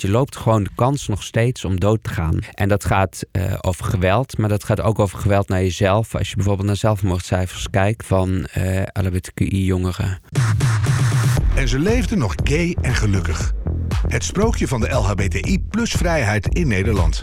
Je loopt gewoon de kans nog steeds om dood te gaan. En dat gaat uh, over geweld, maar dat gaat ook over geweld naar jezelf. Als je bijvoorbeeld naar zelfmoordcijfers kijkt van uh, LHBTQI-jongeren. En ze leefden nog gay en gelukkig. Het sprookje van de LHBTI plus vrijheid in Nederland.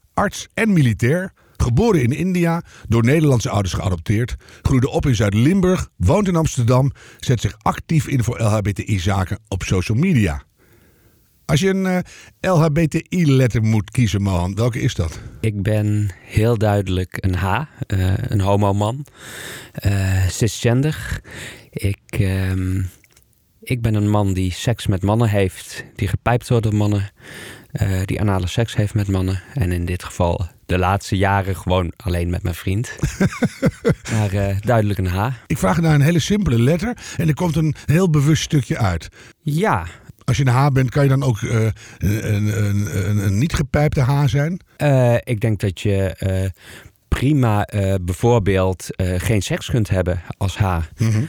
arts en militair. Geboren in India, door Nederlandse ouders geadopteerd. Groeide op in Zuid-Limburg, woont in Amsterdam. Zet zich actief in voor LHBTI-zaken op social media. Als je een uh, LHBTI-letter moet kiezen, Mohan, welke is dat? Ik ben heel duidelijk een H, uh, een homoman. Uh, cisgender. Ik, uh, ik ben een man die seks met mannen heeft, die gepijpt wordt door mannen. Uh, die anale seks heeft met mannen. En in dit geval de laatste jaren gewoon alleen met mijn vriend. maar uh, duidelijk een H. Ik vraag naar een hele simpele letter en er komt een heel bewust stukje uit. Ja. Als je een H bent, kan je dan ook uh, een, een, een, een, niet gepijpte H zijn? ik denk dat je prima bijvoorbeeld geen seks kunt hebben als H. Mm -hmm.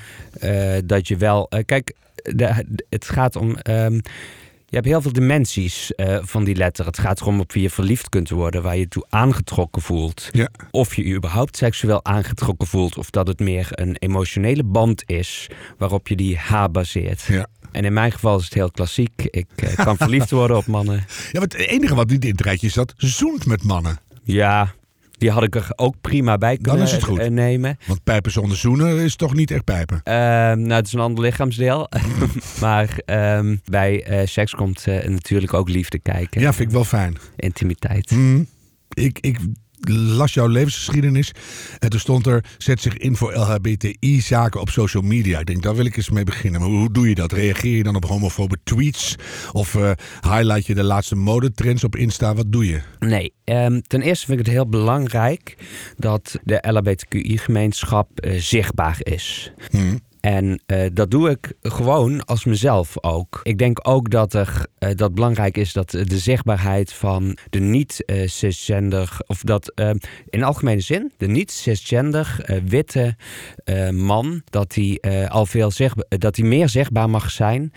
dat je wel... kijk, de, het gaat om... Um, je hebt heel veel dimensies uh, van die letter. Het gaat erom op wie je verliefd kunt worden, waar je toe aangetrokken voelt. Ja. Of je je überhaupt seksueel aangetrokken voelt, of dat het meer een emotionele band is waarop je die H baseert. Ja. En in mijn geval is het heel klassiek. Ik uh, kan verliefd worden op mannen. Ja, maar het enige wat niet in het rijtje is dat zoent met mannen. Ja, die had ik er ook prima bij kunnen Dan is het goed. eh, nemen. Want pijpen zonder zoenen is toch niet echt pijpen? Uh, nou, het is een ander lichaamsdeel. maar um, bij uh, seks komt uh, natuurlijk ook liefde kijken. Ja, vind ik wel fijn. Intimiteit. Mm. Ik, ik las jouw levensgeschiedenis. En toen stond er: zet zich in voor LHBTI-zaken op social media. Ik denk, daar wil ik eens mee beginnen. Maar hoe doe je dat? Reageer je dan op homofobe tweets? Of uh, highlight je de laatste modetrends op Insta? Wat doe je? Nee, um, ten eerste vind ik het heel belangrijk dat de LHBTQI-gemeenschap uh, zichtbaar is. Hmm. En uh, dat doe ik gewoon als mezelf ook. Ik denk ook dat er uh, dat belangrijk is dat de zichtbaarheid van de niet-cisgender, of dat uh, in algemene zin, de niet-cisgender witte man, dat hij al veel zichtbaar, dat hij meer zichtbaar mag zijn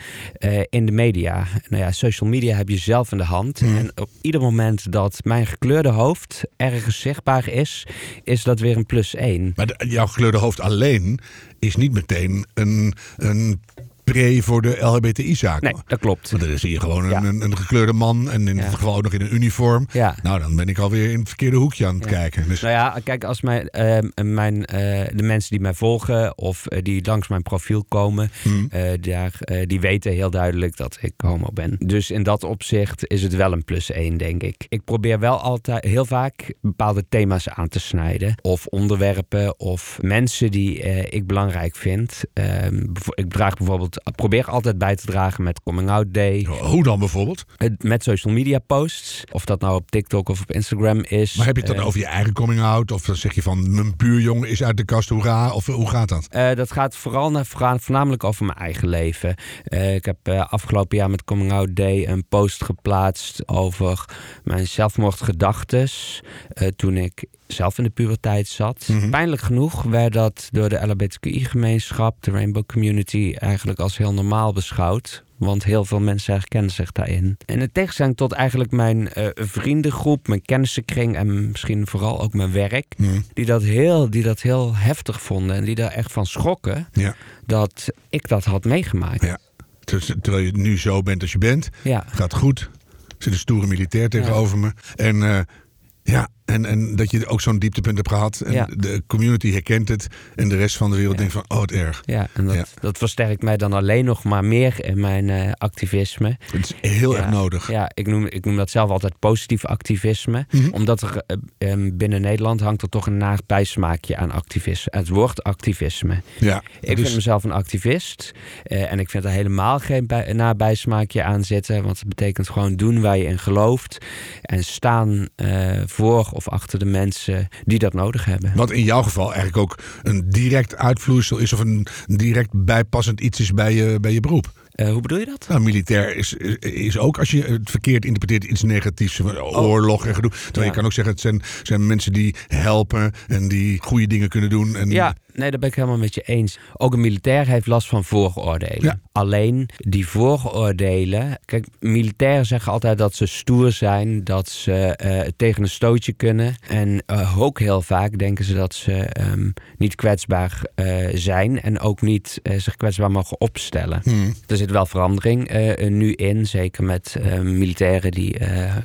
in de media. Nou ja, social media heb je zelf in de hand. Mm. En op ieder moment dat mijn gekleurde hoofd ergens zichtbaar is, is dat weer een plus één. Maar de, jouw gekleurde hoofd alleen is niet meteen een, een pre voor de LHBTI-zaak. Nee, dat klopt. Want dan zie je gewoon een, een, gekleurde man en in dit geval ook nog in een uniform. Ja. Nou, dan ben ik alweer in het verkeerde hoekje aan het kijken. Dus... Nou ja, kijk, als mijn, uh, mijn, uh, de mensen die mij volgen of uh, die langs mijn profiel komen, hmm. daar, die weten heel duidelijk dat ik homo ben. Dus in dat opzicht is het wel een plus één, denk ik. Ik probeer wel altijd heel vaak bepaalde thema's aan te snijden. Of onderwerpen of mensen die ik belangrijk vind. Ehm, ik draag bijvoorbeeld probeer altijd bij te dragen met Coming Out Day. Hoe dan bijvoorbeeld? Met social media posts. Of dat nou op TikTok of op Instagram is. Maar heb je het dan uh, over je eigen coming out? Of zeg je van mijn buurjongen is uit de kast, hoera? Of hoe gaat dat? Uh, dat gaat vooral naar, voornamelijk over mijn eigen leven. Uh, ik heb afgelopen jaar met Coming Out Day een post geplaatst over mijn zelfmoordgedachtes. toen ik zelf in de puberteit zat. Mhm. Mm -hmm. Pijnlijk genoeg werd dat door de LHBTQI-gemeenschap, de Rainbow Community, eigenlijk als heel normaal beschouwd. Want heel veel mensen herkennen zich daarin. En in tegenstelling tot eigenlijk mijn uh, vriendengroep, mijn kennissenkring en misschien vooral ook mijn werk, mm. die, dat heel, die dat heel heftig vonden en die daar echt van schrokken ja. dat ik dat had meegemaakt. Ja. Terwijl je nu zo bent als je bent, ja. gaat goed. Er zit een stoere militair tegenover ja. me. En uh, ja, En, en dat je ook zo'n dieptepunt hebt gehad. En Ja. de community herkent het. En de rest van de wereld Ja. denkt van, oh, het erg. Ja, en dat, Ja. dat versterkt mij dan alleen nog maar meer in mijn eh, activisme. Het is heel erg nodig. Ja, ik noem, ik noem dat zelf altijd positief activisme. Mhm. Omdat er eh, eh, binnen Nederland hangt er toch een naar bijsmaakje aan activisme. Het woord activisme. Ja, Ik dus- vind mezelf een activist. eh, en ik vind er helemaal geen bij, nabijsmaakje aan zitten. Want het betekent gewoon doen waar je in gelooft. En staan voor of achter de mensen die dat nodig hebben. Wat in jouw geval eigenlijk ook een direct uitvloeisel is of een direct bijpassend iets is bij je, bij je beroep. Eh, hoe bedoel je dat? Nou, militair is, is, is ook, als je het verkeerd interpreteert, iets negatiefs. van Oorlog en gedoe. Terwijl. Ja. je kan ook zeggen, het zijn, zijn mensen die helpen en die goede dingen kunnen doen. En, Ja, nee, dat ben ik helemaal met je eens. Ook een militair heeft last van vooroordelen. Ja. Alleen die vooroordelen. Kijk, militairen zeggen altijd dat ze stoer zijn, dat ze eh, tegen een stootje kunnen. En eh, ook heel vaak denken ze dat ze ehm, niet kwetsbaar eh, zijn en ook niet zich kwetsbaar mogen opstellen. Hmm. Er zit wel verandering nu in, zeker met militairen die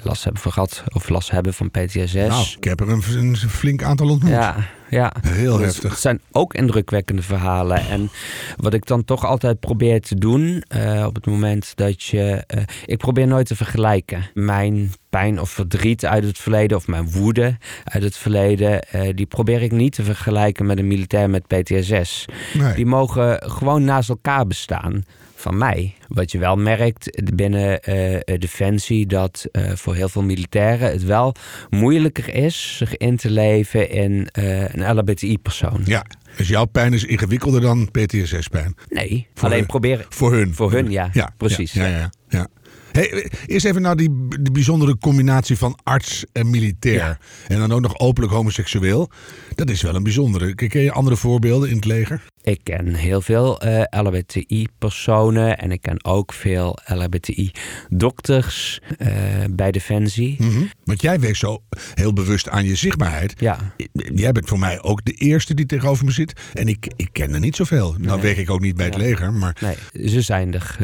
last hebben van gehad of last hebben van PTSS. Nou, ik heb er een, een flink aantal ontmoet. Ja, ja. Heel Dus heftig. Het zijn ook indrukwekkende verhalen. En wat ik dan toch altijd probeer te doen, eh, op het moment dat je. eh, ik probeer nooit te vergelijken. Mijn pijn of verdriet uit het verleden, of mijn woede uit het verleden, eh, die probeer ik niet te vergelijken met een militair met PTSS. Nee. Die mogen gewoon naast elkaar bestaan. Van mij. Wat je wel merkt binnen eh, Defensie, dat eh, voor heel veel militairen het wel moeilijker is zich in te leven in eh, een LHBTI-persoon. Ja, dus jouw pijn is ingewikkelder dan PTSS-pijn. Nee, Voor alleen hun. proberen. Voor hun. Voor hun, ja. Ja, Precies. Ja, ja, ja. ja. Hey, eerst even naar die, die bijzondere combinatie van arts en militair. Ja. En dan ook nog openlijk homoseksueel. Dat is wel een bijzondere. Ken je andere voorbeelden in het leger? Ik ken heel veel eh, LHBTI-personen en ik ken ook veel LHBTI-dokters eh, bij Defensie. Mhm. Want jij wees zo heel bewust aan je zichtbaarheid. Ja, Jij bent voor mij ook de eerste die tegenover me zit. En ik, ik ken er niet zoveel. Nou Nee. werk ik ook niet bij het Ja. leger. Maar nee, ze zijn er.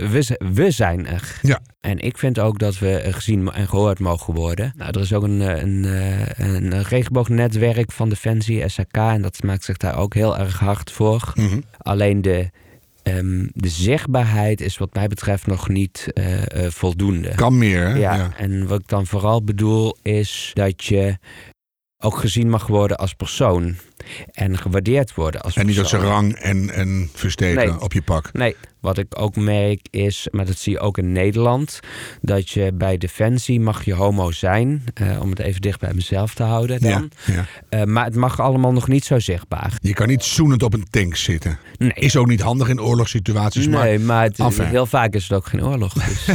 We, zijn er. ja, En ik vind ook dat we gezien en gehoord mogen worden. Nou, er is ook een, eh, een, eh, een regenboognetwerk van Defensie, SAK. En dat maakt zich daar ook heel erg hard voor. Mhm. Alleen de, ehm, de zichtbaarheid is wat mij betreft nog niet eh, eh, voldoende. kan meer. Hè? ja, Ja. en wat ik dan vooral bedoel is dat je ook gezien mag worden als persoon. En gewaardeerd worden als En niet dat ze rang en, en versteken Nee. op je pak. Nee, wat ik ook merk is, maar dat zie je ook in Nederland, dat je bij Defensie mag je homo zijn, eh, om het even dicht bij mezelf te houden dan. Ja, ja. Eh, maar het mag allemaal nog niet zo zichtbaar. Je kan niet zoenend op een tank zitten. Nee, Is ook niet handig in oorlogssituaties. Nee maar het, Enfin. heel vaak is het ook geen oorlog. Dus,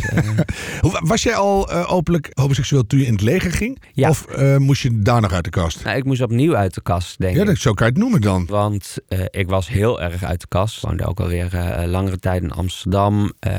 eh, Was jij al openlijk homoseksueel toen je in het leger ging? Ja. Of moest je daar nog uit de kast? nou, ik moest opnieuw uit de kast, denk Ja, ik. Zo kan je het noemen dan. Want eh, ik was heel erg uit de kast. Ik woonde ook alweer eh langere tijd in Amsterdam. eh,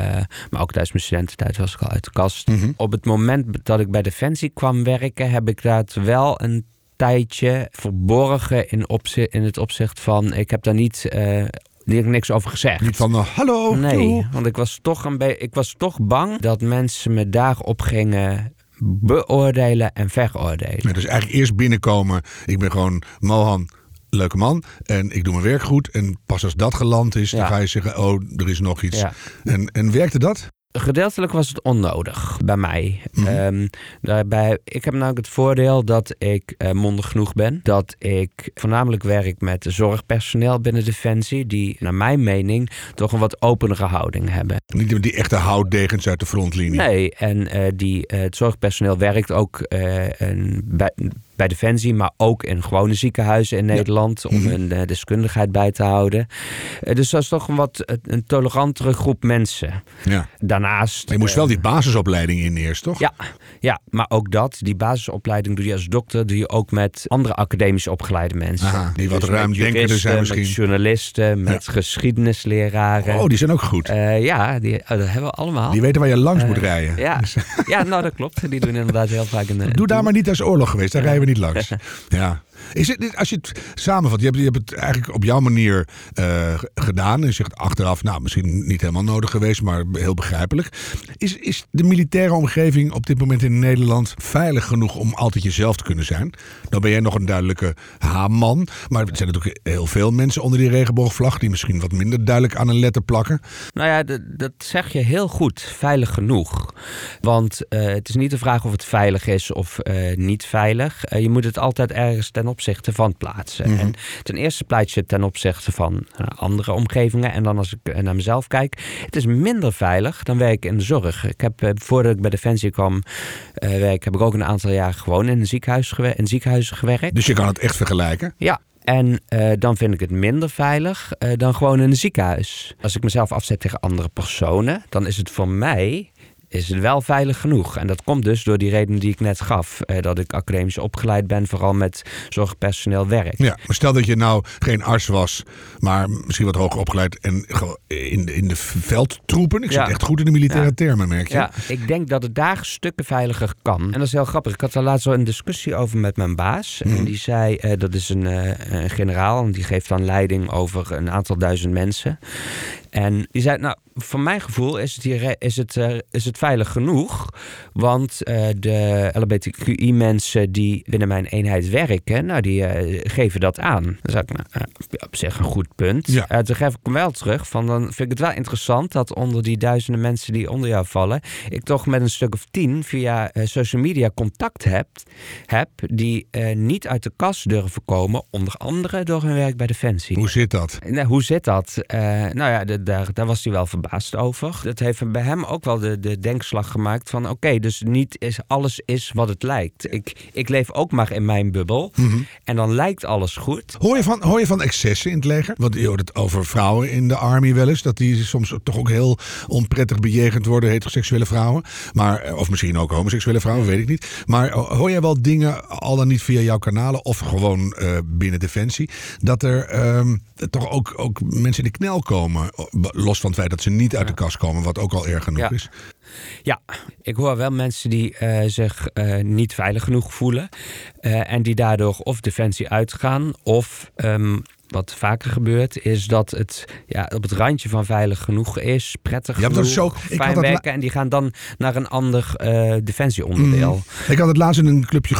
maar ook tijdens mijn studententijd was ik al uit de kast. Mhm. Op het moment dat ik bij Defensie kwam werken, heb ik dat wel een tijdje verborgen in, opzi- in het opzicht van... Ik heb daar niet, eh, niet niks over gezegd. Niet van, eh, hallo, Nee, want ik was, toch een ik was toch bang dat mensen me daarop gingen beoordelen en veroordelen. Nee, dus eigenlijk eerst binnenkomen. Ik ben gewoon Mohan, leuke man. En ik doe mijn werk goed. En pas als dat geland is, dan ga je zeggen, oh, er is nog iets. Ja. En, en werkte dat? Gedeeltelijk was het onnodig bij mij. Mhm. Ehm, daarbij, ik heb namelijk het voordeel dat ik eh, mondig genoeg ben. Dat ik voornamelijk werk met zorgpersoneel binnen Defensie. Die naar mijn mening toch een wat openere houding hebben. Niet die echte houtdegens uit de frontlinie. Nee, en eh, die, eh, het zorgpersoneel werkt ook een- bij, bij Defensie, maar ook in gewone ziekenhuizen in Nederland. Om Mhm. hun deskundigheid bij te houden. Dus dat is toch een wat een tolerantere groep mensen. Ja. Daarnaast. Je moest eh, wel die basisopleiding in eerst, toch? Ja, ja, maar ook dat, die basisopleiding doe je als dokter, doe je ook met andere academisch opgeleide mensen. Aha, die wat Dus met ruimdenkerder zijn juristen, misschien. Met journalisten, met geschiedenisleraren. Oh, die zijn ook goed. Eh, ja, die, oh, dat hebben we allemaal. Die weten waar je langs eh, moet rijden. Ja. ja, nou dat klopt. Die doen inderdaad heel vaak een. Doe daar maar niet als oorlog geweest, daar rijden we niet langs. Ja. Is het, als je het samenvat, je hebt, je hebt het eigenlijk op jouw manier uh, gedaan. En je zegt achteraf, nou misschien niet helemaal nodig geweest, maar heel begrijpelijk. Is, is de militaire omgeving op dit moment in Nederland veilig genoeg om altijd jezelf te kunnen zijn? Nou ben jij nog een duidelijke H-man, maar er zijn natuurlijk heel veel mensen onder die regenboogvlag die misschien wat minder duidelijk aan een letter plakken. Nou ja, dat zeg je heel goed. Veilig genoeg. Want uh, het is niet de vraag of het veilig is of uh, niet veilig. Je moet het altijd ergens ten opzichte van plaatsen. Mm -hmm. En ten eerste plaats je ten opzichte van andere omgevingen. En dan als ik naar mezelf kijk, het is minder veilig dan werken in de zorg. Ik heb voordat ik bij Defensie kwam werken, heb ik ook een aantal jaar gewoon in een ziekenhuis, in ziekenhuizen gewerkt. Dus je kan het echt vergelijken? Ja, en uh, dan vind ik het minder veilig uh, dan gewoon in een ziekenhuis. Als ik mezelf afzet tegen andere personen, dan is het voor mij is het wel veilig genoeg. En dat komt dus door die reden die ik net gaf. Eh, dat ik academisch opgeleid ben, vooral met zorgpersoneel werk. Ja, maar stel dat je nou geen arts was, maar misschien wat hoger opgeleid en in, in de veldtroepen. Ik zit ja. echt goed in de militaire ja. termen, merk je. Ja, ik denk dat het daar stukken veiliger kan. En dat is heel grappig. Ik had daar laatst wel een discussie over met mijn baas. Mm. En die zei, uh, dat is een, uh, een generaal en die geeft dan leiding over een aantal duizend mensen. En die zei, nou, voor mijn gevoel is het, hier, is het, uh, is het veilig genoeg. Want uh, de LBTQI-mensen die binnen mijn eenheid werken, nou, die uh, geven dat aan. Dan zou ik, nou, op zich een goed punt. Ja. toen geef ik hem wel terug. Van, dan vind ik het wel interessant dat onder die duizenden mensen die onder jou vallen, ik toch met een stuk of tien via social media contact heb, heb die niet uit de kast durven komen, onder andere door hun werk bij Defensie. Hoe zit dat? Nou, hoe zit dat? nou ja, de, daar, daar was hij wel verbaasd over. Dat heeft bij hem ook wel de, de denkslag gemaakt van... oké, dus niet is, alles is wat het lijkt. Ik, ik leef ook maar in mijn bubbel. Mm -hmm. En dan lijkt alles goed. Hoor je, van, hoor je van excessen in het leger? Want je hoort het over vrouwen in de army wel eens. Dat die soms toch ook heel onprettig bejegend worden. Heteroseksuele vrouwen. Maar, of misschien ook homoseksuele vrouwen, weet ik niet. Maar hoor jij wel dingen, al dan niet via jouw kanalen... of gewoon uh, binnen Defensie... dat er um, toch ook, ook mensen in de knel komen... Los van het feit dat ze niet uit de kast komen, wat ook al erg genoeg is. Ja, ik hoor wel mensen die uh, zich uh, niet veilig genoeg voelen. Uh, en die daardoor of defensie uitgaan of um, wat vaker gebeurt, is dat het ja, op het randje van veilig genoeg is, prettig ja, genoeg, zo, fijn werken. En die gaan dan naar een ander uh, defensieonderdeel. Mm. Ik had het laatst in een clubje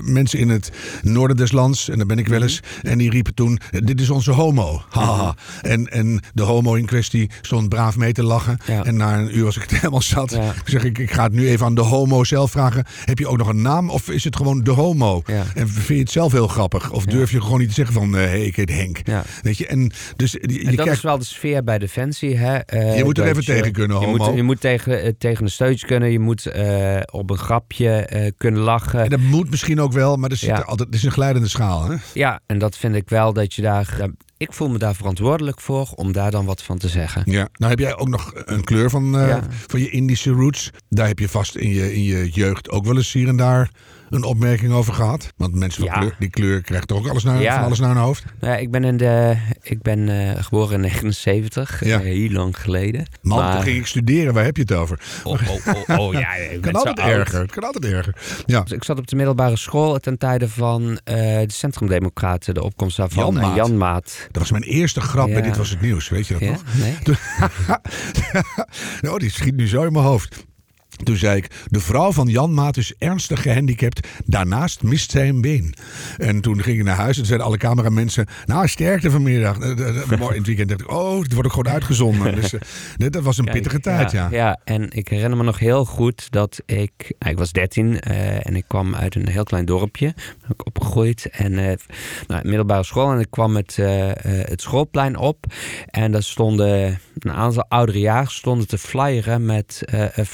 mensen in het noorden des lands, en daar ben ik wel eens. Mm. En die riepen toen, dit is onze homo. Haha. Mm. En, en de homo in kwestie stond braaf mee te lachen. Ja. En na een uur was ik het helemaal zat. Ja. zeg ik, ik ga het nu even aan de homo zelf vragen. Heb je ook nog een naam of is het gewoon de homo? En vind je het zelf heel grappig? Of durf je gewoon niet te zeggen van, hé, hey, ik heet Henk. Ja. Weet je, en, dus, je, en dat is wel de sfeer bij Defensie. Hè? Uh, je moet er even tegen kunnen, je homo. moet, je moet tegen, uh, tegen een steuntje kunnen. Je moet uh, op een grapje kunnen lachen. En dat moet misschien ook wel, maar er zit ja. er altijd, het is een glijdende schaal. Hè? Ja, en dat vind ik wel dat je daar... ik voel me daar verantwoordelijk voor om daar dan wat van te zeggen. Ja, nou heb jij ook nog een kleur van, ja. van je Indische roots. Daar heb je vast in je, in je jeugd ook wel eens hier en daar een opmerking over gehad? Want mensen van Ja. kleur, die kleur krijgt toch ook alles naar, Ja. van alles naar hun hoofd? Nou ja, ik ben, in de, ik ben eh, geboren in 79, Ja. eh, heel lang geleden. Man, Maar- toen ging ik studeren. Waar heb je het over? Oh, oh, oh, oh, ja, bent kan altijd erger. Het kan altijd erger. Ja. Dus ik zat op de middelbare school ten tijde van eh, de Centrumdemocraten, de opkomst daarvan. Jan En Maat. Jan Maat. Dat was mijn eerste grap Ja. Dit Was Het Nieuws. Weet je dat nog? Nee? oh, die schiet nu zo in mijn hoofd. Toen zei ik, de vrouw van Jan Maat is ernstig gehandicapt. Daarnaast mist zij een been. En toen ging ik naar huis en zeiden alle cameramensen... Nou, sterkte vanmiddag. Eh, eh, eh, In het weekend dacht ik, oh, het wordt ook gewoon uitgezonden. Dus dat was een Kijk, pittige tijd, ja. ja. en ik herinner me nog heel goed dat ik... nou, ik was 13 eh, en ik kwam uit een heel klein dorpje. Ben ik opgegroeid. En eh nou, middelbare school. En ik kwam het, het schoolplein op. En daar stonden een aantal oudere jaren stonden te flyeren met eh, eh,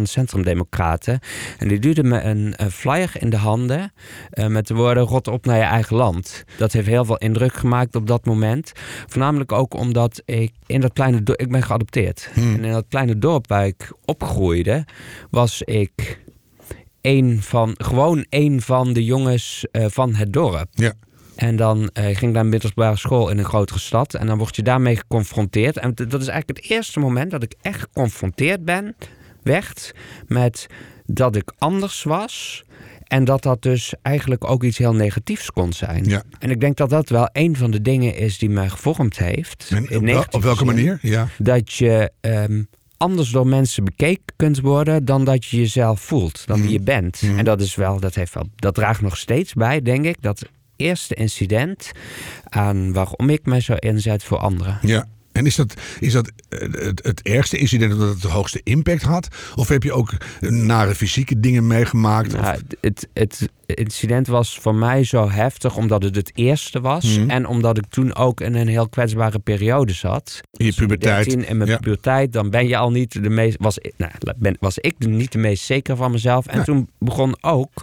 van Centrumdemocraten. En die duwden me een, een flyer in de handen eh, met de woorden rot op naar je eigen land. Dat heeft heel veel indruk gemaakt op dat moment. Voornamelijk ook omdat ik in dat kleine dorp, ik ben geadopteerd. Hmm. En in dat kleine dorp waar ik opgroeide, was ik een van, gewoon een van de jongens eh, van het dorp. Ja. En dan eh, ging ik naar een middelbare school in een grotere stad. En dan word je daarmee geconfronteerd. En dat is eigenlijk het eerste moment dat ik echt geconfronteerd ben, werd met dat ik anders was. En dat dat dus eigenlijk ook iets heel negatiefs kon zijn. Ja. En ik denk dat dat wel een van de dingen is die mij gevormd heeft. En in op, wel- op welke manier? Ja. Dat je ehm, anders door mensen bekeken kunt worden dan dat je jezelf voelt, dan wie je bent. Mhm. En dat is wel, dat heeft wel, dat draagt nog steeds bij, denk ik, dat eerste incident aan waarom ik mij zo inzet voor anderen. ja. En is dat, is dat eh, het, het ergste incident omdat het de hoogste impact had? Of heb je ook nare fysieke dingen meegemaakt? Of- Ja, het, het incident was voor mij zo heftig omdat het het eerste was. Mhm. En omdat ik toen ook in een heel kwetsbare periode zat. in je puberteit? 13 in mijn Ja. puberteit, dan ben je al niet de meest. Was, ik- nou, ben, was ik niet de meest zeker van mezelf. En toen begon ook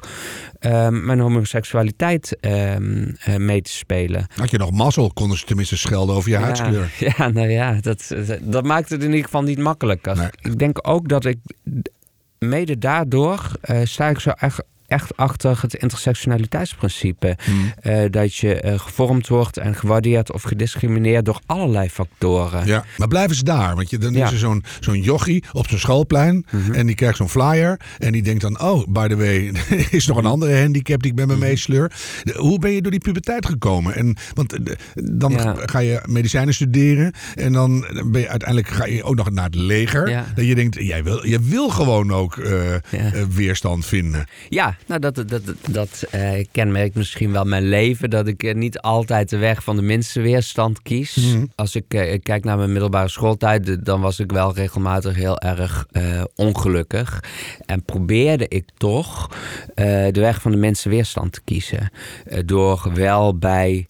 ehm, mijn homoseksualiteit ehm, eh, mee te spelen. Had je nog mazzel, konden ze tenminste schelden over je huidskleur. Ja, ja, nou ja, dat, dat maakt het in ieder geval niet makkelijk. Als- Nee. Ik denk ook dat ik mede daardoor eh, sta ik zo echt, echt achter het intersectionaliteitsprincipe. Hmm. Eh, dat je eh, gevormd wordt en gewaardeerd of gediscrimineerd door allerlei factoren. Ja, maar blijven ze daar. Want je, dan Ja. is er zo'n zo'n jochie op zijn schoolplein. Mhm. En die krijgt zo'n flyer. En die denkt dan, oh, by the way, is nog een andere handicap die ik met me Mhm. meesleur. Hoe ben je door die puberteit gekomen? En, want eh, dan Ja. ga je medicijnen studeren. En dan ben je uiteindelijk ga je ook nog naar het leger. Ja. Dat je denkt, jij wil, je wil gewoon ook weerstand vinden. Ja, nou dat, dat, dat, eh, kenmerkt misschien wel mijn leven. Dat ik eh, niet altijd de weg van de minste weerstand kies. Mhm. Als ik eh, kijk naar mijn middelbare schooltijd, dan was ik wel regelmatig heel erg ongelukkig. En probeerde ik toch de weg van de minste weerstand te kiezen. Door wel bij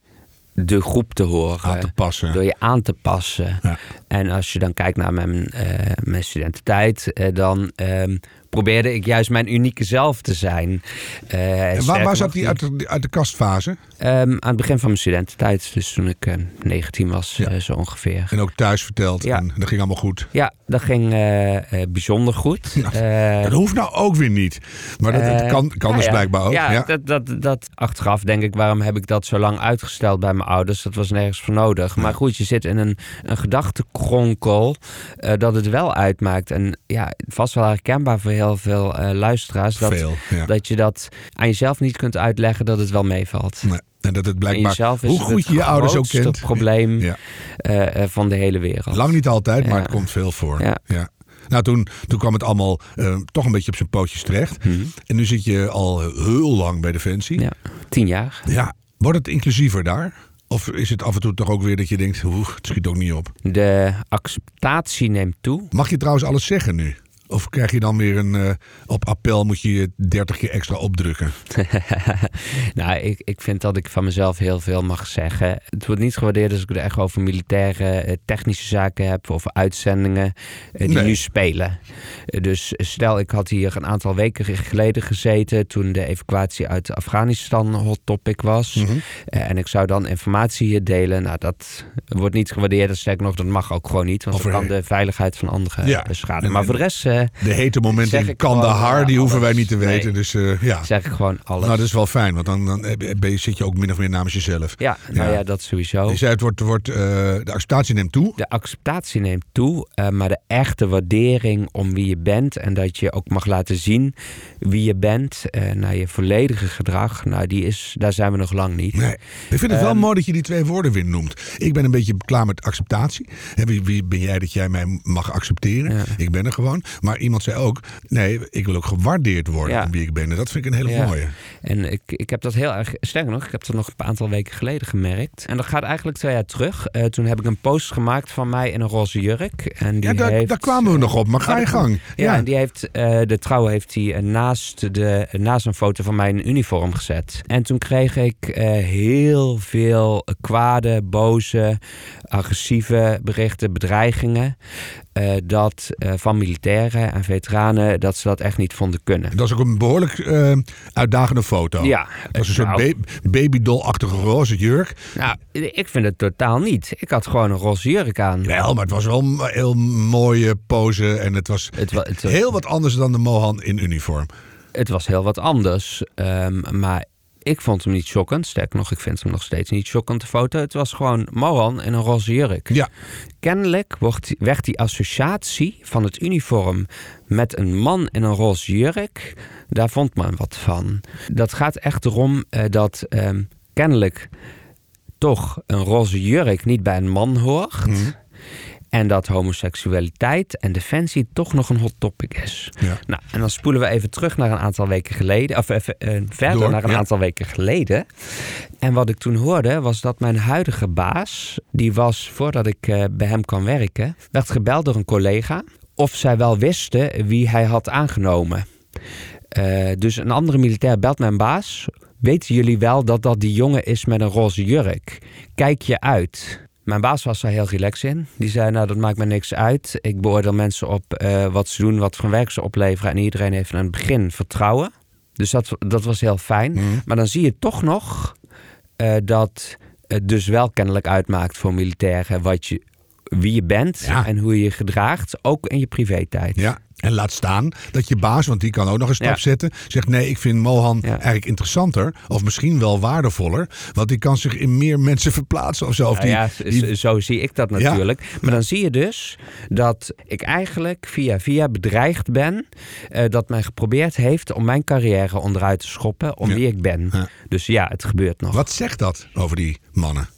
de groep te horen. Aan te passen. Door je aan te passen. Ja. En als je dan kijkt naar mijn, eh, mijn studententijd, dan ehm, probeerde ik juist mijn unieke zelf te zijn. En waar, zat die uit de, uit de kastfase? Ehm, aan het begin van mijn studententijd, dus toen ik eh, 19 was, Ja. eh, zo ongeveer. En ook thuis verteld. Ja. En dat ging allemaal goed. Ja, dat ging bijzonder goed. Dat hoeft nou ook weer niet. Maar dat, dat kan, kan nou dus ja. blijkbaar ook. Ja, Ja. Dat, dat, dat achteraf denk ik, waarom heb ik dat zo lang uitgesteld bij mijn ouders? Dat was nergens voor nodig. Maar goed, je zit in een, een gedachtenkronkel dat het wel uitmaakt. En ja, vast wel herkenbaar voor heel veel eh, luisteraars. Dat, Veel. Ja. dat je dat aan jezelf niet kunt uitleggen dat het wel meevalt. Nee. En dat het blijkbaar, jezelf is hoe het goed je je ouders ook kent. probleem Ja. eh, eh, van de hele wereld. Lang niet altijd, maar het komt veel voor. Ja. Ja. Nou, toen, toen kwam het allemaal toch een beetje op zijn pootjes terecht. Mhm. En nu zit je al heel lang bij Defensie. Ja, tien jaar. Ja. Wordt het inclusiever daar? Of is het af en toe toch ook weer dat je denkt, oeh, het schiet ook niet op. De acceptatie neemt toe. Mag je trouwens alles zeggen nu? Of krijg je dan weer een, eh, op appel moet je je 30 keer extra opdrukken? nou, ik, ik vind dat ik van mezelf heel veel mag zeggen. Het wordt niet gewaardeerd als ik het echt over militaire, eh, technische zaken heb. Of uitzendingen eh, die Nee. nu spelen. Dus stel, ik had hier een aantal weken geleden gezeten. toen de evacuatie uit Afghanistan hot topic was. Mhm. En ik zou dan informatie hier delen. Nou, dat wordt niet gewaardeerd. Dat sterker nog, dat mag ook gewoon niet. Want dat kan de veiligheid van anderen Ja. schaden. En- Maar voor de rest De hete momenten in Kandahar, eh, die hoeven wij niet te weten. Nee. Dus eh, ja. zeg ik gewoon alles. Nou, dat is wel fijn, want dan, dan je- zit je ook min of meer namens jezelf. Ja, nou Ja. dat sowieso. Zei het wordt, wordt, eh, de acceptatie neemt toe. De acceptatie neemt toe, eh, maar de echte waardering om wie je bent en dat je ook mag laten zien wie je bent eh, naar je volledige gedrag, nou, die is, daar zijn we nog lang niet. Nee. Ik vind het wel Ehm, mooi dat je die twee woorden weer noemt. Ik ben een beetje klaar met acceptatie. Wie, wie ben jij dat jij mij mag accepteren? Ja. Ik ben er gewoon. Maar iemand zei ook, nee, ik wil ook gewaardeerd worden Ja. wie ik ben. En dat vind ik een hele Ja. mooie. En ik, ik heb dat heel erg, sterker nog, ik heb dat nog een aantal weken geleden gemerkt. En dat gaat eigenlijk twee jaar terug. Eh, toen heb ik een post gemaakt van mij in een roze jurk. En die Ja, daar, heeft, daar kwamen we nog op, maar ga je gang. Ja, Ja, en die heeft, eh, de trouw heeft hij naast, de, naast een foto van mij in uniform gezet. En toen kreeg ik eh, heel veel kwade, boze, agressieve berichten, bedreigingen. Eh, dat eh, van militairen en veteranen dat ze dat echt niet vonden kunnen. Dat is ook een behoorlijk eh, uitdagende foto. Ja, Dat was een soort nou, ba- babydolachtige roze jurk. nou, ik vind het totaal niet. Ik had gewoon een roze jurk aan. Wel, maar het was wel een heel mooie pose. En het was Het, wa- het, heel wat anders dan de Mohan in uniform. het was heel wat anders. ehm, maar ik vond hem niet shockend. Sterker nog, ik vind hem nog steeds niet shockend, de foto. Het was gewoon Mohan in een roze jurk. Ja, Kennelijk wordt, werd die associatie van het uniform met een man in een roze jurk Daar vond men wat van. Dat gaat echt erom eh, dat ehm, kennelijk toch een roze jurk niet bij een man hoort. Mhm. En dat homoseksualiteit en defensie toch nog een hot topic is. Ja. Nou, en dan spoelen we even terug naar een aantal weken geleden. Of even eh, verder Door, naar een ja. aantal weken geleden. En wat ik toen hoorde was dat mijn huidige baas, die was voordat ik eh, bij hem kwam werken, werd gebeld door een collega of zij wel wisten wie hij had aangenomen. Eh, dus een andere militair belt mijn baas. Weten jullie wel dat dat die jongen is met een roze jurk? Kijk je uit. Mijn baas was daar heel relaxed in. Die zei, nou dat maakt me niks uit. Ik beoordeel mensen op eh, wat ze doen, wat voor werk ze opleveren. En iedereen heeft aan het begin vertrouwen. Dus dat, dat was heel fijn. Mhm. Maar dan zie je toch nog eh, dat het dus wel kennelijk uitmaakt voor militairen wat je, wie je bent Ja. en hoe je je gedraagt, ook in je privé-tijd. Ja, en laat staan dat je baas, want die kan ook nog een stap Ja. zetten, zegt nee, ik vind Mohan Ja. eigenlijk interessanter of misschien wel waardevoller, want die kan zich in meer mensen verplaatsen of zo. Of Nou die, ja, die- zo zie ik dat natuurlijk. Maar dan zie je dus dat ik eigenlijk via via bedreigd ben. eh, dat men geprobeerd heeft om mijn carrière onderuit te schoppen. Om wie ik ben. Dus ja, het gebeurt nog. Wat zegt dat over die mannen?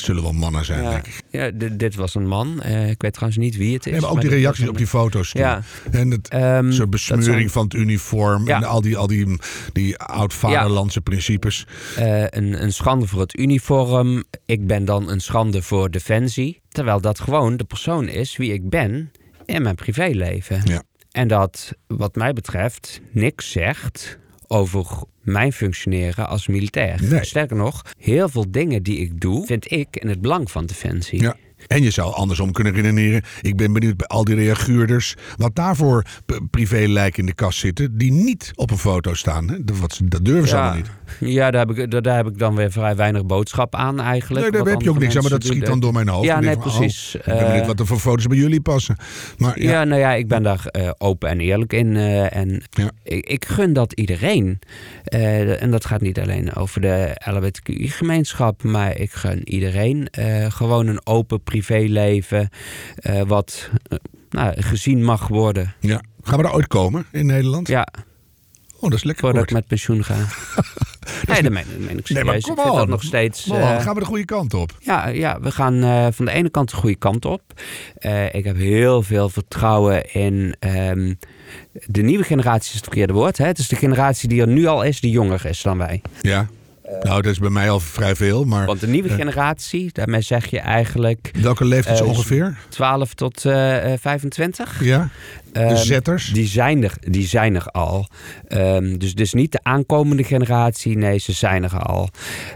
Zullen wel mannen zijn, Ja, denk ik. ja dit, was een man. Eh, ik weet trouwens niet wie het is. Nee, maar ook die reacties een- op die foto's. toen. Ja. En het Ehm, soort besmeuring zijn, van het uniform Ja. en al die, al die, die oud-vaderlandse principes. eh, een, een schande voor het uniform. Ik ben dan een schande voor defensie. Terwijl dat gewoon de persoon is wie ik ben in mijn privéleven. Ja. En dat, wat mij betreft, niks zegt over mijn functioneren als militair. Nee. Sterker nog, heel veel dingen die ik doe, vind ik in het belang van defensie. Ja. En je zou andersom kunnen redeneren. Ik ben benieuwd bij al die reaguurders. Wat daarvoor p- privélijken in de kast zitten. Die niet op een foto staan. Hè? Dat, dat durven ze Ja, allemaal niet. ja daar, heb ik, daar, daar heb ik dan weer vrij weinig boodschap aan eigenlijk. Nee, daar heb je ook niks aan. Maar dat schiet dan door mijn hoofd. Ja, nee, oh, precies. ik ben benieuwd Eh, wat er voor foto's bij jullie passen. Maar ja, Ja, nou ja, ik ben daar eh, open en eerlijk in. eh, en Ja. ik, ik gun dat iedereen. En dat gaat niet alleen over de LHBTQI-gemeenschap, maar ik gun iedereen gewoon een open privéleven. eh, wat eh, nou, gezien mag worden. ja. Gaan we daar ooit komen in Nederland? Ja, Oh, dat is lekker voordat kort. ik met pensioen ga. nee, dat meen, ik serieus. maar ik kom vind dat nog steeds... Man, eh, gaan we de goede kant op? Ja, ja, we gaan van de ene kant de goede kant op. Ik heb heel veel vertrouwen in ehm, de nieuwe generatie, is het verkeerde woord. Hè? Het is de generatie die er nu al is, die jonger is dan wij. Ja. Nou, dat is bij mij al vrij veel. Maar Want de nieuwe Eh. generatie, daarmee zeg je eigenlijk welke leeftijd Eh, ongeveer? 12 tot eh, eh, 25. Ja. De Ehm, zetters? Die zijn er, die zijn er al. Ehm, dus, dus niet de aankomende generatie, nee, ze zijn er al.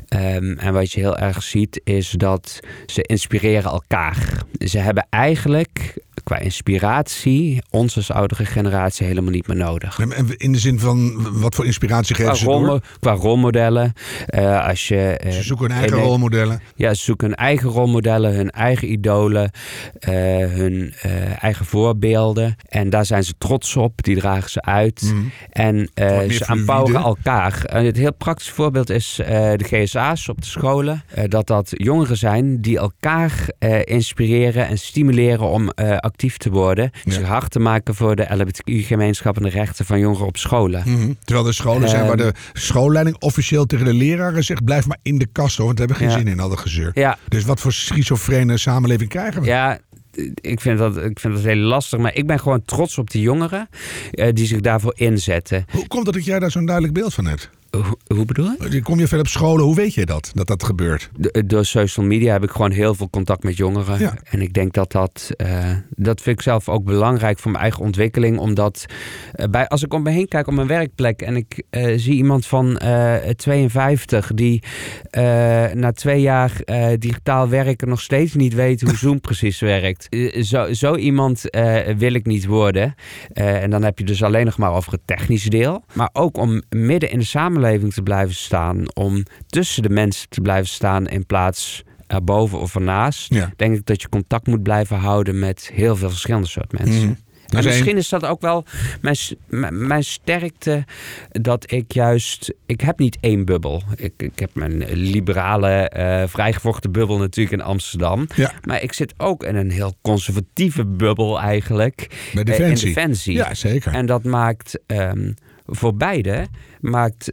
Ehm, en wat je heel erg ziet is dat ze inspireren elkaar. Ze hebben eigenlijk qua inspiratie ons als oudere generatie helemaal niet meer nodig. En- In de zin van, wat voor inspiratie geven ze door? qua rolmodellen. eh, als je, eh, Ze zoeken hun eigen rolmodellen. Ja, ze zoeken hun eigen rolmodellen, hun eigen idolen, eh, hun eh, eigen voorbeelden. En daar zijn ze trots op, die dragen ze uit. Mhm. En eh, ze empoweren elkaar. En het heel praktisch voorbeeld is eh, de GSA's op de scholen. Eh, dat dat jongeren zijn die elkaar eh, inspireren en stimuleren om eh, actief te worden. Ja. Zich hard te maken voor de LGBTQ-gemeenschap en de rechten van jongeren op scholen. Mhm. Terwijl er scholen zijn waar Ehm. de schoolleiding officieel tegen de leraren zegt... blijf maar in de kast hoor, want we hebben geen Ja. zin in al dat gezeur. Ja, Dus wat voor schizofrene samenleving krijgen we? Ja, ik vind, dat, ik vind dat heel lastig. Maar ik ben gewoon trots op die jongeren eh, die zich daarvoor inzetten. Hoe komt het dat jij daar zo'n duidelijk beeld van hebt? Hoe, bedoel je? Kom je veel op scholen, hoe weet je dat, dat dat gebeurt? De- Door social media heb ik gewoon heel veel contact met jongeren. Ja. En ik denk dat dat... eh, dat vind ik zelf ook belangrijk voor mijn eigen ontwikkeling. Omdat eh, bij, als ik om me heen kijk op mijn werkplek... en ik eh, zie iemand van eh 52 die eh, na twee jaar eh, digitaal werken... nog steeds niet weet hoe Zoom precies werkt. Eh, zo, zo iemand eh, wil ik niet worden. Eh, en dan heb je dus alleen nog maar over het technische deel. Maar ook om midden in de samenleving te blijven staan. Om tussen de mensen te blijven staan in plaats erboven of ernaast. Ja. Denk ik dat je contact moet blijven houden met heel veel verschillende soort mensen. Mhm. En misschien is dat ook wel mijn, mijn sterkte dat ik juist... Ik heb niet één bubbel. Ik, ik heb mijn liberale, eh vrijgevochten bubbel natuurlijk in Amsterdam. Ja, Maar ik zit ook in een heel conservatieve bubbel eigenlijk. bij eh, Defensie. In Defensie. Ja, zeker. En dat maakt ehm, voor beide maakt,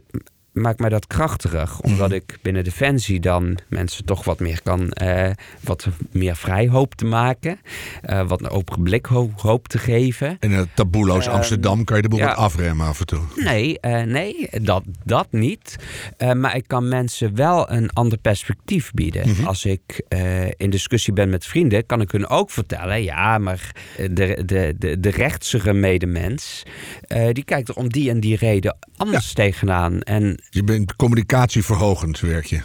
maakt mij dat krachtiger. Omdat Mhm. ik binnen Defensie dan mensen toch wat meer kan, eh, wat meer vrij hoop te maken. eh, wat een open blik ho- hoop te geven. In het taboeloos Ehm, Amsterdam kan je de boel ja. wat afremmen af en toe. Nee, eh, nee dat, dat niet. Maar ik kan mensen wel een ander perspectief bieden. Mhm. Als ik in discussie ben met vrienden, kan ik hun ook vertellen: ja, maar de, de, de, de rechtsere medemens, die kijkt er om die en die reden anders tegenaan. En Je bent communicatieverhogend, werk je.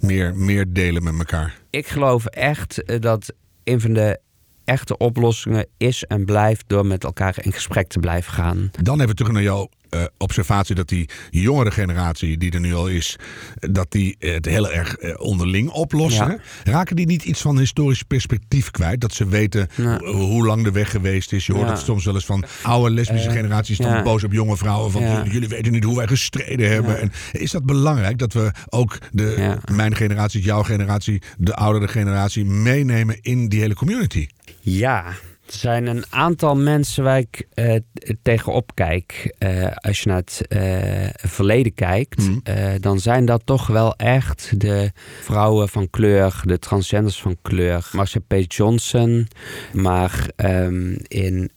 Meer, meer delen met elkaar. ik geloof echt eh, dat een van de echte oplossingen is en blijft door met elkaar in gesprek te blijven gaan. Dan even terug naar jouw eh, observatie dat die jongere generatie die er nu al is, dat die het heel erg eh, onderling oplossen. Ja. Raken die niet iets van historisch perspectief kwijt? Dat ze weten Ja. ho- hoe lang de weg geweest is. Je hoort Ja. het soms wel eens van oude lesbische Eh, generaties dan boos op jonge vrouwen. Van Ja. "J- jullie weten niet hoe wij gestreden hebben. En is dat belangrijk dat we ook de, mijn generatie, jouw generatie, de oudere generatie meenemen in die hele community? Ja, er zijn een aantal mensen waar ik eh, tegenop kijk. Eh, als je naar het eh, verleden kijkt, eh, dan zijn dat toch wel echt de vrouwen van kleur, de transgenders van kleur. Marcia P. Johnson, maar ehm, in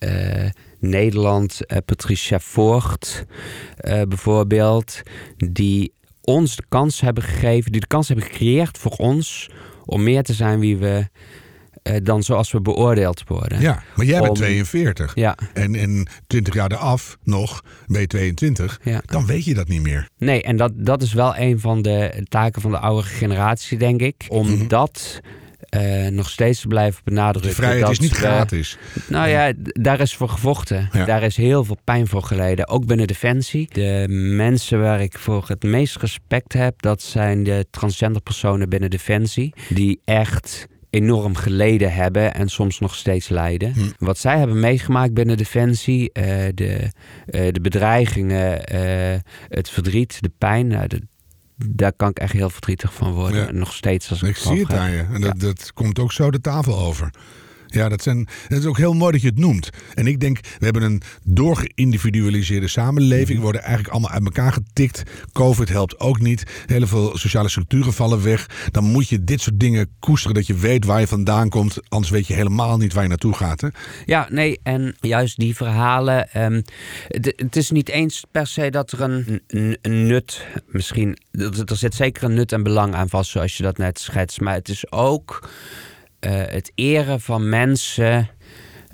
Nederland Patricia Voort bijvoorbeeld, die ons de kans hebben gegeven, die de kans hebben gecreëerd voor ons om meer te zijn wie we dan zoals we beoordeeld worden. Ja, maar jij bent Om- 42. Ja, En, en 20 jaar eraf nog, ben je 22. ja. Dan weet je dat niet meer. Nee, en dat, dat is wel een van de taken van de oudere generatie, denk ik. Om Mhm. dat eh, nog steeds te blijven benadrukken. De vrijheid dat is niet we- gratis. Nou ja, daar is voor gevochten. Ja. Daar is heel veel pijn voor geleden. Ook binnen Defensie. De mensen waar ik voor het meest respect heb, dat zijn de transgender personen binnen Defensie. Die echt enorm geleden hebben en soms nog steeds lijden. Hm. Wat zij hebben meegemaakt binnen Defensie, eh, de, eh, de bedreigingen, eh, het verdriet, de pijn, nou, de- daar kan ik echt heel verdrietig van worden. Ja. En nog steeds als ik, Ik zie het aan je. En dat, dat komt ook zo de tafel over. Ja, dat, zijn, dat is ook heel mooi dat je het noemt. En ik denk, we hebben een doorgeïndividualiseerde samenleving. We worden eigenlijk allemaal uit elkaar getikt. Covid helpt ook niet. Heel veel sociale structuren vallen weg. Dan moet je dit soort dingen koesteren. Dat je weet waar je vandaan komt. Anders weet je helemaal niet waar je naartoe gaat. Hè? Ja, nee, en juist die verhalen. ehm, het, is niet eens per se dat er een, een, nut, misschien. Er, er zit zeker een nut en belang aan vast, zoals je dat net schetst. Maar het is ook het eren van mensen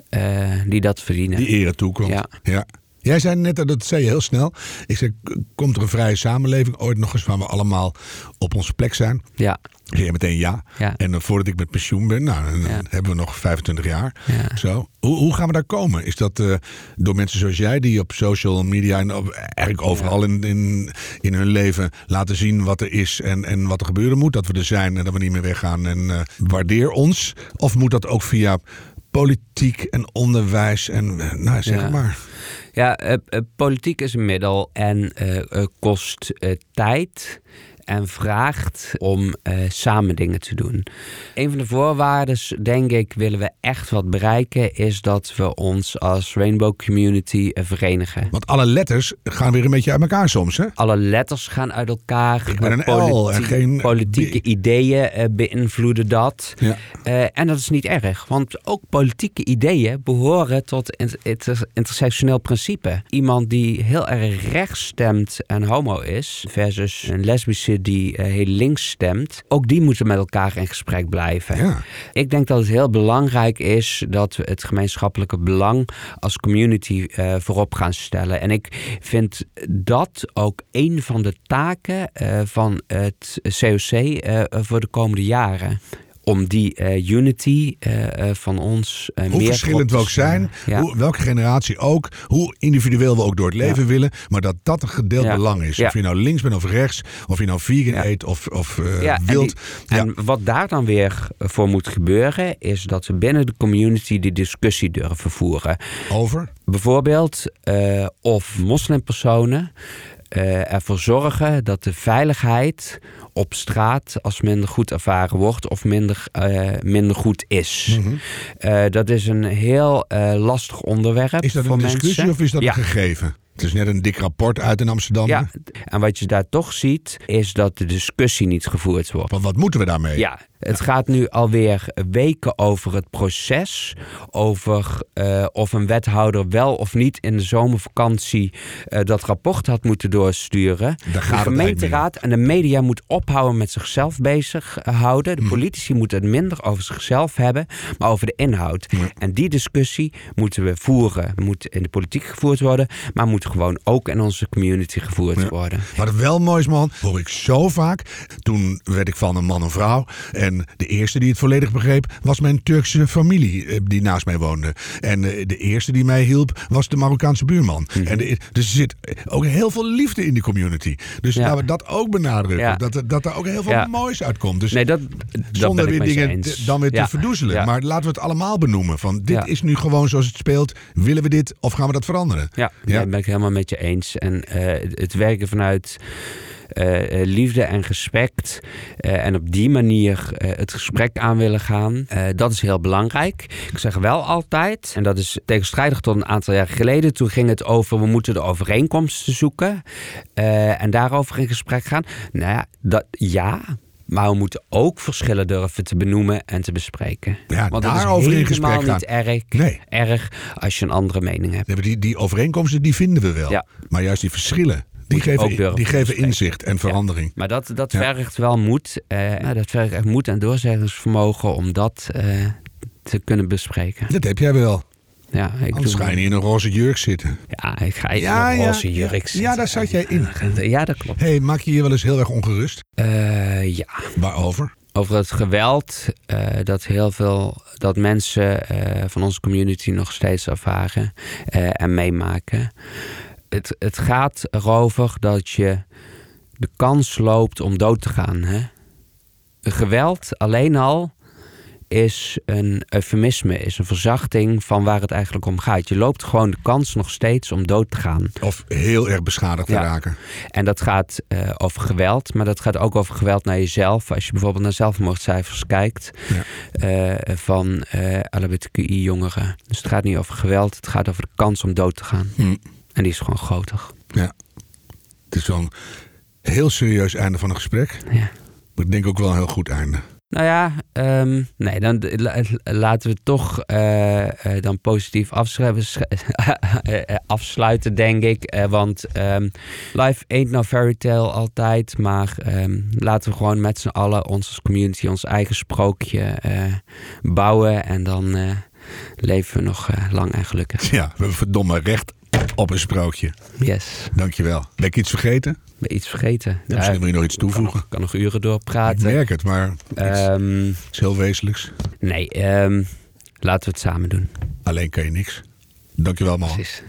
eh, die dat verdienen. Die ere toekomt. Ja. ja. Jij zei net, dat zei je heel snel. Ik zei, komt er een vrije samenleving ooit nog eens waar we allemaal op onze plek zijn? Ja, je meteen ja. ja, En eh, voordat ik met pensioen ben, nou, dan Ja. hebben we nog 25 jaar. ja. Zo. Hoe, hoe gaan we daar komen? Is dat eh, door mensen zoals jij die op social media en op- eigenlijk overal in, in, in hun leven laten zien wat er is en, en wat er gebeuren moet? Dat we er zijn en dat we niet meer weggaan en eh, waardeer ons? Of moet dat ook via politiek en onderwijs en eh, nou zeg maar. Ja, eh, eh, politiek is een middel en eh, kost tijd en vraagt om eh, samen dingen te doen. Een van de voorwaarden, denk ik, willen we echt wat bereiken, is dat we ons als Rainbow Community eh, verenigen. Want alle letters gaan weer een beetje uit elkaar soms, hè? Alle letters gaan uit elkaar. Ik ben eh, een L en geen politieke B. ideeën beïnvloeden dat. Ja. En dat is niet erg, want ook politieke ideeën behoren tot inter- inter- intersectioneel principe. Iemand die heel erg rechts stemt en homo is, versus een lesbische die eh, heel links stemt, ook die moeten met elkaar in gesprek blijven. Ja. Ik denk dat het heel belangrijk is dat we het gemeenschappelijke belang als community eh, voorop gaan stellen. En ik vind dat ook een van de taken eh, van het COC voor de komende jaren. Om die eh, unity eh, eh, van ons Hoe meer verschillend we ook zijn. Ja. hoe, welke generatie ook, hoe individueel we ook door het leven willen, maar dat dat een gedeeld Ja. belang is. Of je nou links bent of rechts, of je nou vegan eet of, of Ja, en wild. die- En wat daar dan weer voor moet gebeuren, is dat we binnen de community die discussie durven voeren. Over. Bijvoorbeeld of moslimpersonen eh, ervoor zorgen dat de veiligheid op straat als minder goed ervaren wordt of minder, eh, minder goed is. Mhm. Eh, dat is een heel lastig onderwerp Is dat voor een discussie mensen. of is dat Ja. een gegeven? Het is net een dik rapport uit in Amsterdam. Ja, en wat je daar toch ziet, is dat de discussie niet gevoerd wordt. Want wat moeten we daarmee? Ja, het gaat nu alweer weken over het proces. Over uh, of een wethouder wel of niet in de zomervakantie uh, dat rapport had moeten doorsturen. De gemeenteraad en de media moet ophouden met zichzelf bezighouden. De politici moeten het minder over zichzelf hebben, maar over de inhoud. Ja. En die discussie moeten we voeren. Moet in de politiek gevoerd worden, maar moet gewoon ook in onze community gevoerd Ja. worden. Wat wel mooi is, man, hoor ik zo vaak. Toen werd ik van een man en vrouw. En de eerste die het volledig begreep, was mijn Turkse familie eh, die naast mij woonde. En eh, de eerste die mij hielp, was de Marokkaanse buurman. Mhm. en de- dus er zit ook heel veel liefde in die community. Dus Ja. laten we dat ook benadrukken. Ja. Dat, er- dat er ook heel veel moois uitkomt. Dus Nee, dat, dat zonder weer dingen te- dan weer te verdoezelen. Maar laten we het allemaal benoemen. Van dit is nu gewoon zoals het speelt. Willen we dit of gaan we dat veranderen? Ja, ben ik helemaal met je eens. En eh, het werken vanuit eh, eh, liefde en respect en op die manier het gesprek aan willen gaan, dat is heel belangrijk. Ik zeg wel altijd, en dat is tegenstrijdig tot een aantal jaar geleden, toen ging het over we moeten de overeenkomsten zoeken en daarover in gesprek gaan. Nou ja, dat, ja, maar we moeten ook verschillen durven te benoemen en te bespreken. Ja, Want het is daarover in helemaal gesprek niet erg, Nee. erg als je een andere mening hebt. Nee, die, die overeenkomsten die vinden we wel. Ja. Maar juist die verschillen, die geven, die geven inzicht en verandering. Maar dat, dat Ja. vergt wel moed. eh, nou, dat vergt echt moed en doorzettingsvermogen om dat eh, te kunnen bespreken. Dat heb jij wel. Ja, ik Anders ga je niet in een roze jurk zitten. Ja, ik ga in Ja, een ja, roze ja. jurk Ja, zitten. daar zat jij in. Ja, dat klopt. hey, maak je je wel eens heel erg ongerust? Eh, ja, Waarover? over het geweld eh, dat heel veel dat mensen eh, van onze community nog steeds ervaren en meemaken. Het, het gaat erover dat je de kans loopt om dood te gaan. Hè? Geweld alleen al is een eufemisme, is een verzachting van waar het eigenlijk om gaat. Je loopt gewoon de kans nog steeds om dood te gaan. Of heel erg beschadigd te raken? En dat gaat eh, over geweld, maar dat gaat ook over geweld naar jezelf. Als je bijvoorbeeld naar zelfmoordcijfers kijkt Ja. eh, van eh LHBTQI-jongeren. Dus het gaat niet over geweld, het gaat over de kans om dood te gaan. Hm. En die is gewoon groter. Ja. Het is wel een heel serieus einde van een gesprek. Ja. Maar ik denk ook wel een heel goed einde. Nou ja, ehm, nee, dan la- laten we toch eh, eh, dan positief eh, afsluiten, denk ik. Eh, want ehm, life ain't no fairy tale altijd. Maar ehm, laten we gewoon met z'n allen, als community, ons eigen sprookje eh, bouwen. En dan eh, leven we nog eh, lang en gelukkig. Ja, we verdomme recht op een sprookje. Yes. Dankjewel. Ben ik iets vergeten? Ben iets vergeten? Ja, misschien wil je nog iets kan toevoegen. nog, kan nog uren Ik doorpraten. merk het, maar iets, iets heel wezenlijks. nee, ehm, laten we het samen doen. Alleen kan je niks. Dankjewel, man. Precies.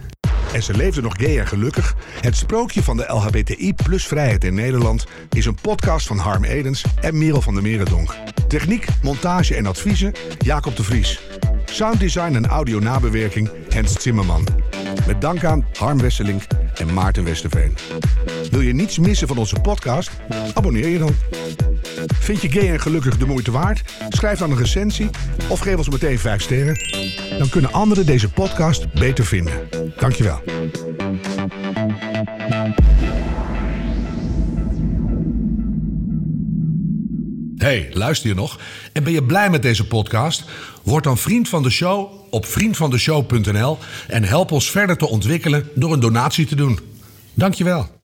En ze leefde nog gay en gelukkig. Het sprookje van de LHBTI plus vrijheid in Nederland is een podcast van Harm Edens en Merel van der Merendonk. Techniek, montage en adviezen Jacob de Vries. Sounddesign en audio nabewerking Hens Zimmerman. Met dank aan Harm Wesselink en Maarten Westerveen. Wil je niets missen van onze podcast? Abonneer je dan. Vind je gay en gelukkig de moeite waard? Schrijf dan een recensie of geef ons meteen 5 sterren. Dan kunnen anderen deze podcast beter vinden. Dankjewel. Hey, luister je nog? En ben je blij met deze podcast? Word dan vriend van de show op vriendvandeshow.nl en help ons verder te ontwikkelen door een donatie te doen. Dankjewel.